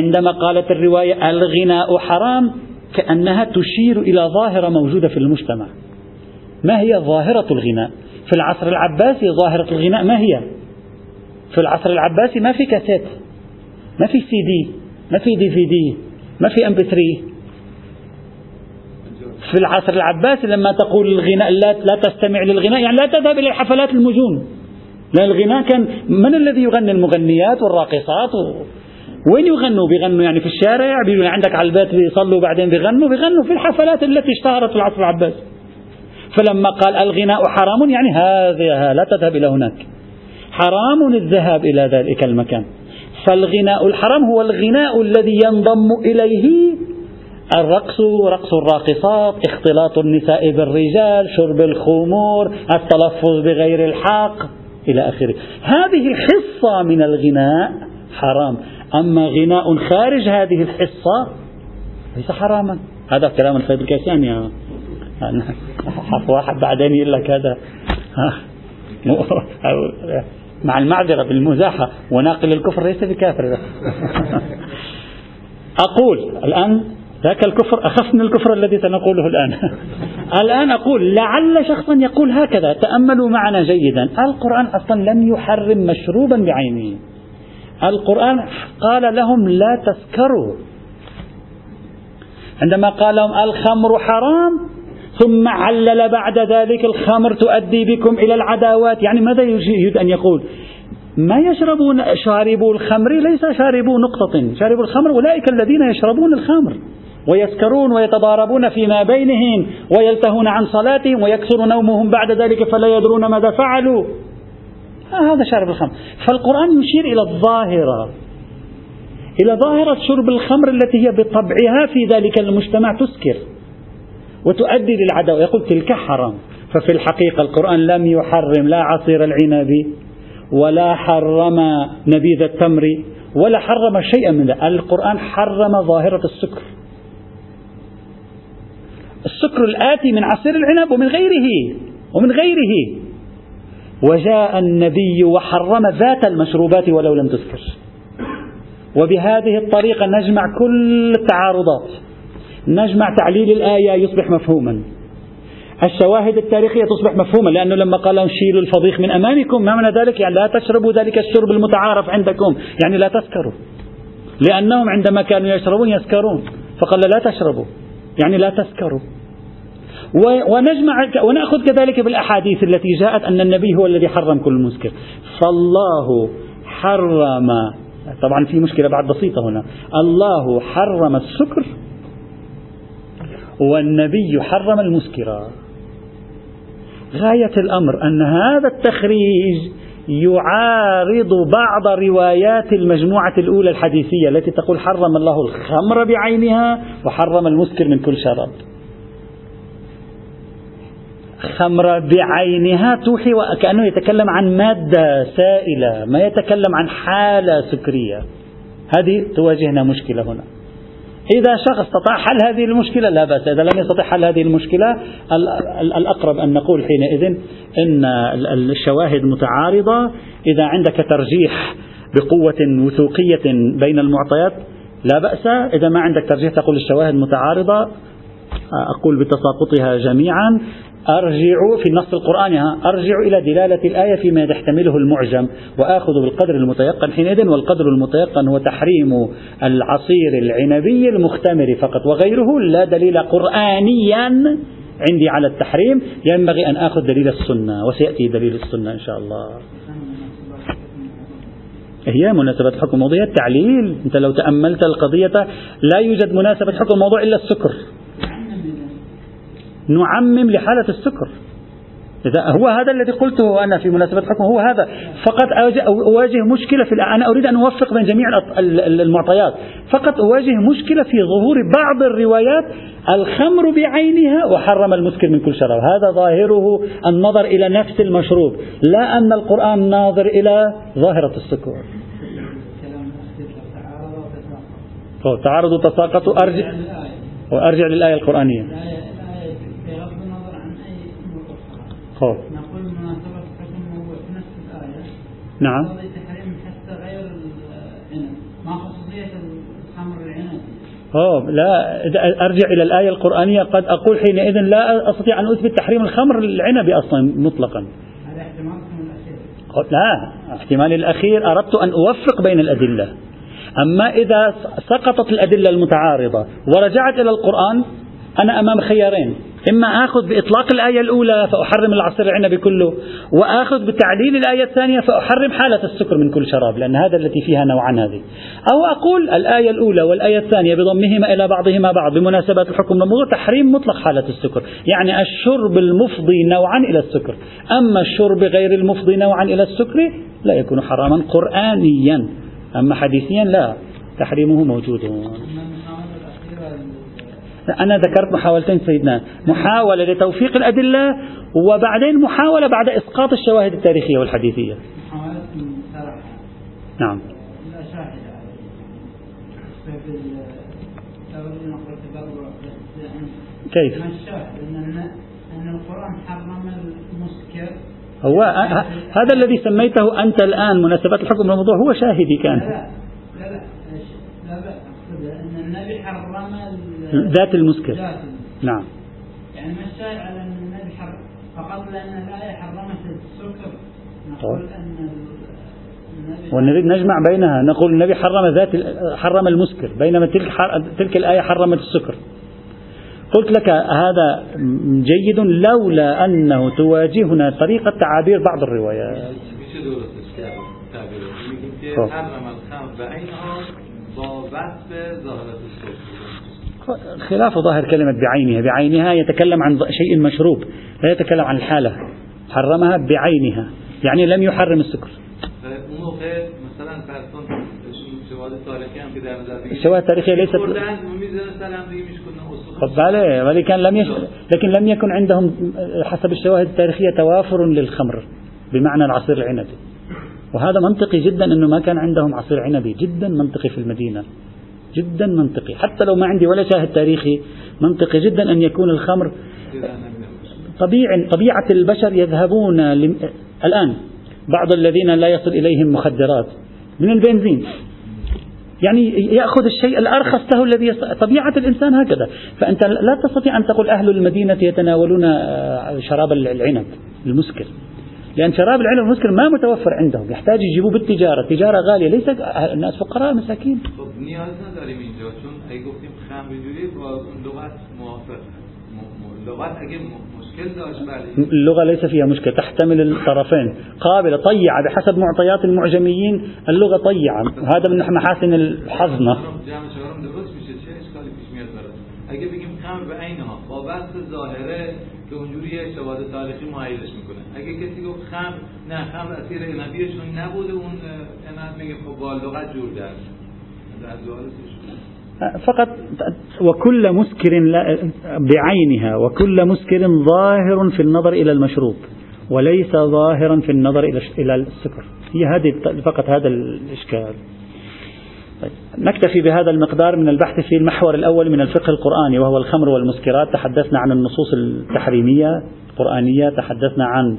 عندما قالت الرواية الغناء حرام كأنها تشير إلى ظاهرة موجودة في المجتمع. ما هي ظاهرة الغناء؟ في العصر العباسي ظاهرة الغناء ما هي؟ في العصر العباسي ما في كاسيت ما في سي دي ما في DVD ما في MP 3 في العصر العباسي لما تقول الغناء لا, لا تستمع للغناء يعني لا تذهب إلى حفلات المجون. لأن الغناء كان من الذي يغني المغنيات والراقصات. وين يغنوا؟ بيغنوا يعني في الشارع؟ بيجوا عندك على البيت بيصلوا بعدين بيغنوا؟ بيغنوا في الحفلات التي اشتهرت في العصر العباسي فلما قال الغناء حرام يعني هذا لا تذهب إلى هناك. حرام الذهاب إلى ذلك المكان. فالغناء الحرام هو الغناء الذي ينضم إليه الرقص رقص الراقصات اختلاط النساء بالرجال شرب الخمور التلفظ بغير الحق إلى آخره. هذه الحصة من الغناء حرام. أما غناء خارج هذه الحصة ليس حراما. هذا كلام الفيض الكاشاني واحد بعدين يقول لك هذا. *laughs* مع المعذرة بالمزاحة. وناقل الكفر ليس بكافر. *laughs* أقول الآن ذاك الكفر أخف من الكفر الذي سنقوله الآن. *laughs* الآن أقول لعل شخصا يقول هكذا تأملوا معنا جيدا. القرآن أصلا لم يحرم مشروبا بعينه. القرآن قال لهم لا تسكروا. عندما قال لهم الخمر حرام ثم علل بعد ذلك الخمر تؤدي بكم إلى العداوات. يعني ماذا يريد أن يقول؟ ما يشربون شاربو الخمر ليس شاربو نقطة. شاربو الخمر أولئك الذين يشربون الخمر. ويسكرون ويتضاربون فيما بينهم ويلتهون عن صلاتهم ويكثر نومهم بعد ذلك فلا يدرون ماذا فعلوا. هذا شارب الخمر. فالقرآن يشير إلى الظاهرة إلى ظاهرة شرب الخمر التي هي بطبعها في ذلك المجتمع تسكر وتؤدي للعداوة. يقول تلك حرام. ففي الحقيقة القرآن لم يحرم لا عصير العنب ولا حرم نبيذ التمر ولا حرم شيئا من ذلك القرآن حرم ظاهرة السكر. السكر الآتي من عصير العنب ومن غيره ومن غيره. وجاء النبي وحرم ذات المشروبات ولو لم تذكر. وبهذه الطريقة نجمع كل التعارضات. نجمع تعليل الآية يصبح مفهوما. الشواهد التاريخية تصبح مفهومة لأنه لما قال شيلوا الفضيخ من أمامكم ما معنى ذلك يعني لا تشربوا ذلك الشرب المتعارف عندكم يعني لا تسكروا. لأنهم عندما كانوا يشربون يسكرون فقال لا تشربوا. يعني لا تسكروا ونجمع ونأخذ كذلك بالأحاديث التي جاءت أن النبي هو الذي حرم كل مسكر. فالله حرم طبعا في مشكلة بعد بسيطة هنا. الله حرم السكر والنبي حرم المسكرات غاية الأمر أن هذا التخريج يعارض بعض روايات المجموعة الأولى الحديثية التي تقول حرم الله الخمر بعينها وحرم المسكر من كل شراب. خمر بعينها توحي وكأنه يتكلم عن مادة سائلة ما يتكلم عن حالة سكرية. هذه تواجهنا مشكلة هنا. إذا شخص استطاع حل هذه المشكلة لا بأس. إذا لم يستطع حل هذه المشكلة الأقرب أن نقول حينئذ إن الشواهد متعارضة. إذا عندك ترجيح بقوة وثوقية بين المعطيات لا بأس. إذا ما عندك ترجيح تقول الشواهد متعارضة أقول بتساقطها جميعا. أرجع في النص القرآني أرجع إلى دلالة الآية فيما يحتمله المعجم وآخذ بالقدر المتيقن حينئذ والقدر المتيقن هو تحريم العصير العنبي المختمر فقط وغيره لا دليل قرآنيا عندي على التحريم ينبغي أن آخذ دليل السنة وسيأتي دليل السنة إن شاء الله. هي مناسبة الحكم الموضوع التعليل أنت لو تأملت القضية لا يوجد مناسبة حكم الموضوع إلا السكر. نعمم لحالة السكر. إذا هو هذا الذي قلته أنا في مناسبة حكم هو هذا. فقط أواجه مشكلة في أنا أريد أن أوفق بين جميع المعطيات. فقط أواجه مشكلة في ظهور بعض الروايات الخمر بعينها وحرم المسكر من كل شراب. هذا ظاهره النظر إلى نفس المشروب لا أن القرآن ناظر إلى ظاهرة السكر. تعارض وتساقط أرجع وأرجع للآية القرآنية. خوف. نقول مناسبة حكم الموضوع في نفس الآية. نعم. تحريم حتى غير العنب. ما خصوصية الخمر العنب أوه لا أرجع إلى الآية القرآنية. قد أقول حينئذ لا أستطيع أن أثبت تحريم الخمر العنبي أصلا مطلقا. هذا احتمال الأخير. لا احتمال الأخير أردت أن أوفق بين الأدلة. أما إذا سقطت الأدلة المتعارضة ورجعت إلى القرآن أنا أمام خيارين. إما آخذ بإطلاق الآية الأولى فأحرم العصير العنبي كله وآخذ بتعليل الآية الثانية فأحرم حالة السكر من كل شراب لأن هذا التي فيها نوعان هذه. أو أقول الآية الأولى والآية الثانية بضمهما إلى بعضهما بعض بمناسبة الحكم الموضوع تحريم مطلق حالة السكر. يعني الشرب المفضي نوعا إلى السكر. أما الشرب غير المفضي نوعا إلى السكر لا يكون حراما قرآنيا. أما حديثيا لا تحريمه موجود. أنا ذكرت محاولتين سيدنا. محاولة لتوفيق الأدلة وبعدين محاولة بعد إسقاط الشواهد التاريخية والحديثية. نعم. كيف؟ أن القرآن حرم المسكر هو هذا الذي سميته أنت الآن مناسبة الحكم الموضوع هو شاهدي كان لا لا لا, لا, لا أن النبي حرم ذات المسكر نعم. يعني ما الشاهد على أن النبي حرم. فقط لأن الآية حرمت السكر. نقول طيب. أن ونريد نجمع بينها. نقول النبي حرم ذات حرم المسكر. بينما تلك تلك الآية حرمت السكر. قلت لك هذا جيد لولا أنه تواجهنا طريقة تعابير بعض الروايات. حرم الخمر بعينها خلاف ظاهر كلمة بعينها. بعينها يتكلم عن شيء مشروب لا يتكلم عن الحالة حرمها بعينها. يعني لم يحرم السكر. الشواهد التاريخية ليست خب بله ولكن لم يش... لكن لم يكن عندهم حسب الشواهد التاريخية توافر للخمر بمعنى العصير العنبي وهذا منطقي جدا إنه ما كان عندهم عصير عنبي. جدا منطقي في المدينة. جدا منطقي. حتى لو ما عندي ولا شاهد تاريخي منطقي جدا أن يكون الخمر طبيعي طبيعة البشر يذهبون الآن بعض الذين لا يصل إليهم مخدرات من البنزين. يعني يأخذ الشيء الأرخص له الذي يست... طبيعة الإنسان هكذا. فأنت لا تستطيع أن تقول أهل المدينة يتناولون آه، شراب العنب المسكر. لأن شراب العنب المسكر ما متوفر عندهم يحتاج يجيبوه بالتجارة. تجارة غالية ليس الناس فقراء مساكين. اللغة ليس فيها مشكلة تحتمل الطرفين. قابلة طيعة بحسب معطيات المعجميين اللغة طيعة. هذا من محاسن الحظنة. اگه بگیم خمر به عینها با بحث ظاهره که شواهد تاریخی معایرش میکنه. اگه کسی گفت خمر نه خمر اسیر عنبیشون نبوده اون عنب میگه خب با لغت جور در فقط وكل مسكر بعينها وكل مسكر ظاهر في النظر إلى المشروب وليس ظاهرا في النظر إلى السكر هي هذه فقط هذا الإشكال. نكتفي بهذا المقدار من البحث في المحور الأول من الفقه القرآني وهو الخمر والمسكرات. تحدثنا عن النصوص التحريمية القرآنية تحدثنا عن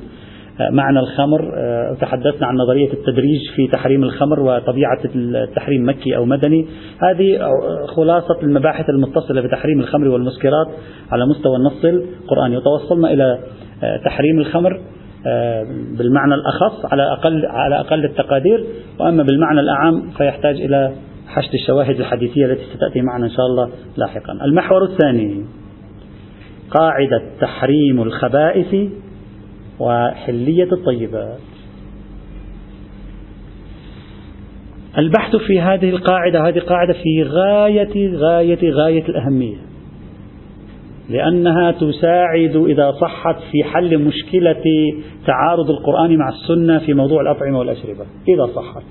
معنى الخمر آه، تحدثنا عن نظرية التدريج في تحريم الخمر وطبيعة التحريم مكي أو مدني. هذه خلاصة المباحث المتصلة بتحريم الخمر والمسكرات على مستوى النص القرآني. وتوصلنا إلى آه، تحريم الخمر آه، بالمعنى الأخص على أقل على أقل التقادير. وأما بالمعنى الأعم فيحتاج إلى حشد الشواهد الحديثية التي ستأتي معنا إن شاء الله لاحقا. المحور الثاني قاعدة تحريم الخبائث وحلية الطيبات. البحث في هذه القاعدة هذه قاعدة في غاية غاية غاية الأهمية. لأنها تساعد إذا صحت في حل مشكلة تعارض القرآن مع السنة في موضوع الأطعمة والأشربة. إذا صحت.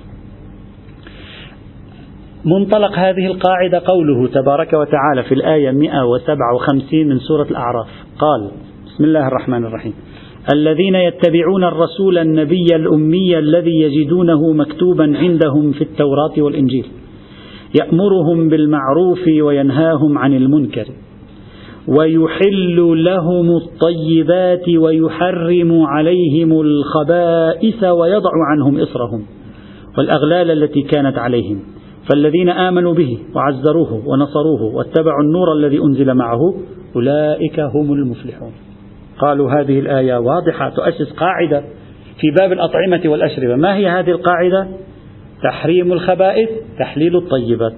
منطلق هذه القاعدة قوله تبارك وتعالى في الآية 157 من سورة الأعراف. قال بسم الله الرحمن الرحيم. الذين يتبعون الرسول النبي الأمي الذي يجدونه مكتوبا عندهم في التوراة والإنجيل. يأمرهم بالمعروف وينهاهم عن المنكر. ويحل لهم الطيبات ويحرم عليهم الخبائث ويضع عنهم إصرهم والأغلال التي كانت عليهم. فالذين آمنوا به وعزروه ونصروه واتبعوا النور الذي أنزل معه أولئك هم المفلحون. قالوا هذه الآية واضحة تؤسس قاعدة في باب الأطعمة والأشربة. ما هي هذه القاعدة؟ تحريم الخبائث تحليل الطيبات.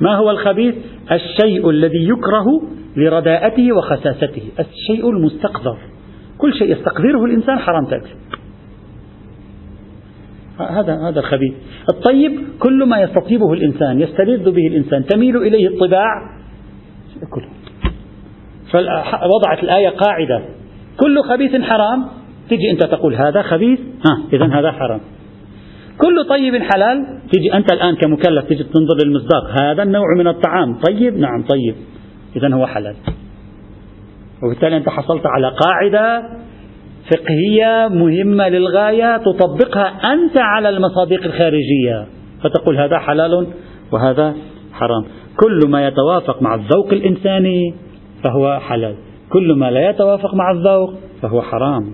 ما هو الخبيث؟ الشيء الذي يكره لرداءته وخساسته الشيء المستقذر. كل شيء يستقذره الإنسان حرام تأكله. هذا هذا الخبيث الطيب كل ما يستطيبه الإنسان يستلذ به الإنسان تميل إليه الطباع. كله فوضعت الآية قاعدة. كل خبيث حرام؟ تجي أنت تقول هذا خبيث؟ ها إذا هذا حرام. كل طيب حلال؟ تجي أنت الآن كمكلف تجي تنظر للمصداق. هذا النوع من الطعام. طيب؟ نعم طيب. إذا هو حلال. وبالتالي أنت حصلت على قاعدة فقهية مهمة للغاية تطبقها أنت على المصادق الخارجية. فتقول هذا حلال وهذا حرام. كل ما يتوافق مع الذوق الإنساني فهو حلال. كل ما لا يتوافق مع الذوق فهو حرام.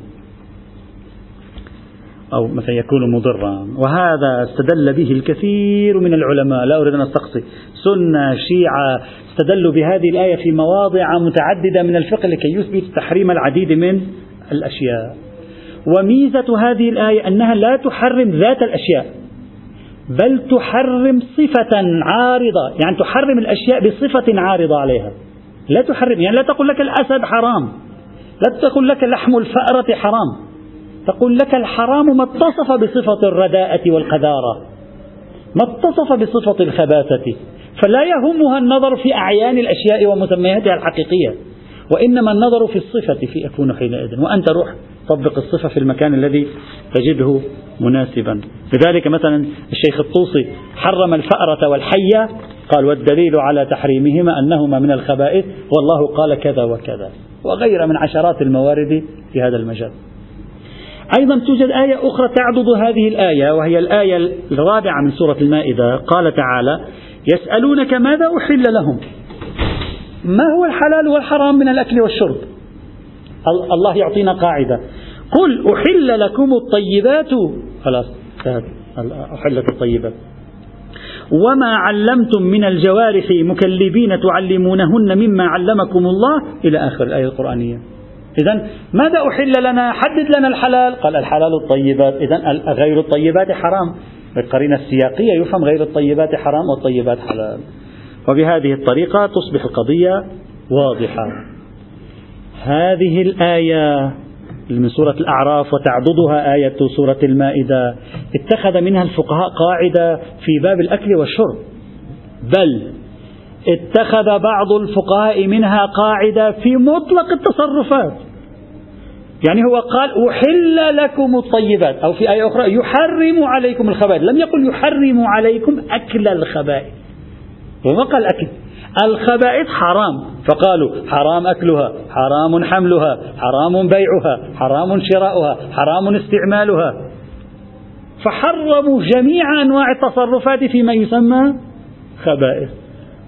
أو مثلا يكون مضرا. وهذا استدل به الكثير من العلماء. لا أريد أن أستقصي. سنة شيعة استدلوا بهذه الآية في مواضع متعددة من الفقه لكي يثبت تحريم العديد من الأشياء. وميزة هذه الآية أنها لا تحرم ذات الأشياء بل تحرم صفة عارضة يعني تحرم الأشياء بصفة عارضة عليها. لا تحرم يعني لا تقول لك الأسد حرام لا تقول لك لحم الفأرة حرام تقول لك الحرام ما اتصف بصفة الرداءة والقذارة ما اتصف بصفة الخباثة. فلا يهمها النظر في أعيان الأشياء ومسمياتها الحقيقية. وإنما النظر في الصفة في يكون حينئذ وأنت روح طبق الصفة في المكان الذي تجده مناسبا. لذلك مثلا الشيخ الطوسي حرم الفأرة والحية. قال والدليل على تحريمهما أنهما من الخبائث. والله قال كذا وكذا. وغير من عشرات الموارد في هذا المجال. أيضا توجد آية أخرى تعضد هذه الآية وهي الآية الرابعة من سورة المائدة. قال تعالى يسألونك ماذا أحل لهم؟ ما هو الحلال والحرام من الأكل والشرب؟ الله يعطينا قاعدة. قل أحل لكم الطيبات. خلاص أحلت الطيبات. وما علمتم من الجوارح مكلبين تعلمونهن مما علمكم الله؟ إلى آخر الآية القرآنية. إذا ماذا أحل لنا؟ حدد لنا الحلال. قال الحلال الطيبات. إذا غير الطيبات حرام. بالقرينة السياقية يفهم غير الطيبات حرام والطيبات حلال. وبهذه الطريقة تصبح القضية واضحة. هذه الآية من سورة الأعراف وتعضدها آية سورة المائدة. اتخذ منها الفقهاء قاعدة في باب الأكل والشرب. بل اتخذ بعض الفقهاء منها قاعدة في مطلق التصرفات. يعني هو قال أحل لكم الطيبات. أو في آية أخرى يحرم عليكم الخبائث. لم يقل يحرم عليكم أكل الخبائث. وما قال أكل. الخبائث حرام. فقالوا حرام أكلها حرام حملها حرام بيعها حرام شراؤها حرام استعمالها. فحرموا جميع أنواع التصرفات فيما يسمى خبائث.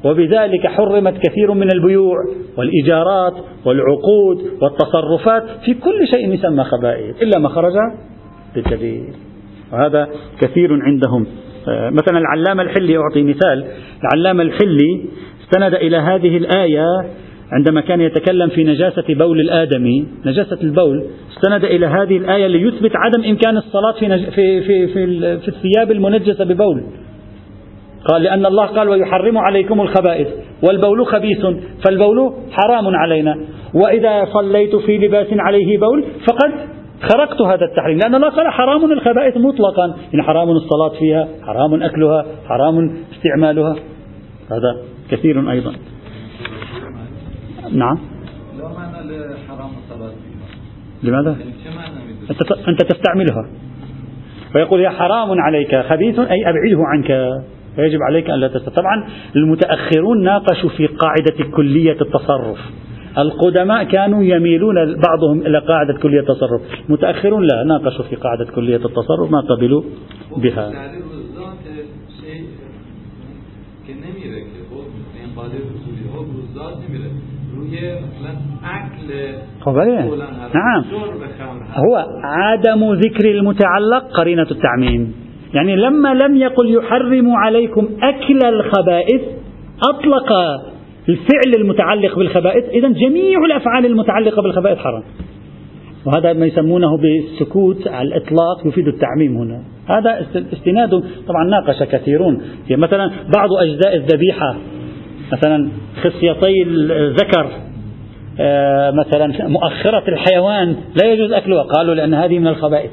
وبذلك حرمت كثير من البيوع والإيجارات والعقود والتصرفات في كل شيء يسمى خبائث إلا ما خرج بالدليل. وهذا كثير عندهم. مثلا العلامة الحلي أعطي مثال. العلامة الحلي استند إلى هذه الآية عندما كان يتكلم في نجاسة بول الآدمي نجاسة البول استند إلى هذه الآية ليثبت عدم إمكان الصلاة في, نج... في, في, في, في الثياب المنجسة ببول. قال لأن الله قال ويحرم عليكم الخبائث والبول خبيث فالبول حرام علينا. وإذا صليت في لباس عليه بول فقد خرقت هذا التحريم لأن الله قال حرام الخبائث مطلقا. إن حرام الصلاة فيها حرام أكلها حرام استعمالها. هذا كثير أيضا. نعم. لماذا؟ أنت تستعملها. فيقول يا حرام عليك خبيث أي أبعده عنك. فيجب عليك أن لا تستطيع طبعا المتأخرون ناقشوا في قاعدة كلية التصرف. القدماء كانوا يميلون بعضهم إلى قاعدة كلية التصرف. المتأخرون لا ناقشوا في قاعدة كلية التصرف ما قبلوا بها. نعم. هو عدم ذكر المتعلق قرينة التعميم. يعني لما لم يقل يحرم عليكم أكل الخبائث أطلق الفعل المتعلق بالخبائث إذا جميع الأفعال المتعلقة بالخبائث حرام. وهذا ما يسمونه بالسكوت على الإطلاق يفيد التعميم هنا. هذا استناد طبعا ناقش كثيرون. مثلا بعض أجزاء الذبيحة مثلا خصيتي الذكر آه، مثلا مؤخرة الحيوان لا يجوز أكلها. قالوا لأن هذه من الخبائث.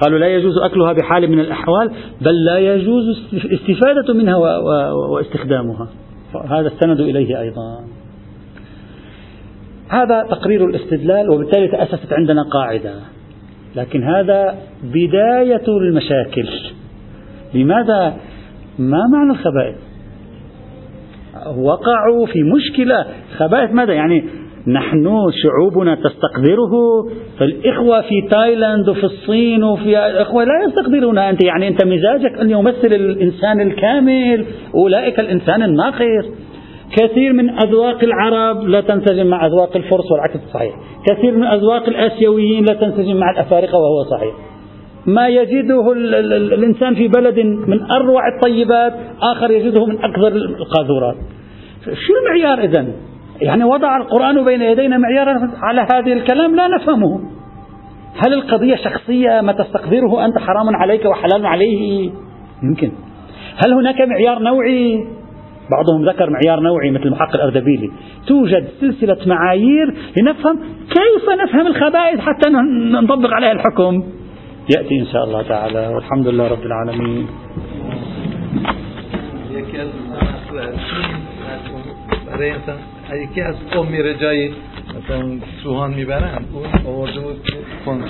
قالوا لا يجوز أكلها بحال من الأحوال بل لا يجوز الاستفادة منها واستخدامها. هذا استندوا إليه أيضا. هذا تقرير الاستدلال وبالتالي تأسست عندنا قاعدة. لكن هذا بداية المشاكل. لماذا؟ ما معنى الخبائث؟ وقعوا في مشكلة. خبائث ماذا؟ يعني نحن شعوبنا تستقدره فالإخوة في تايلاند وفي الصين وفي الإخوة لا يستقدرون أنت يعني أنت مزاجك أن يمثل الإنسان الكامل أولئك الإنسان الناقص. كثير من أذواق العرب لا تنسجم مع أذواق الفرس والعكس صحيح. كثير من أذواق الآسيويين لا تنسجم مع الأفارقة وهو صحيح. ما يجده الإنسان في بلد من أروع الطيبات آخر يجده من أكثر القاذورات. شو المعيار إذن؟ يعني وضع القرآن بين يدينا معيارا على هذا الكلام لا نفهمه. هل القضية شخصية؟ ما تستقدره أنت حرام عليك وحلال عليه؟ يمكن. هل هناك معيار نوعي؟ بعضهم ذكر معيار نوعي مثل المحقق الأردبيلي. توجد سلسلة معايير لنفهم كيف نفهم الخبائث حتى نطبق عليها الحكم. يأتي إن شاء الله تعالى. والحمد لله رب العالمين. یکی از قوم میره جایی مثلا سوهان می‌برن اون آورده بود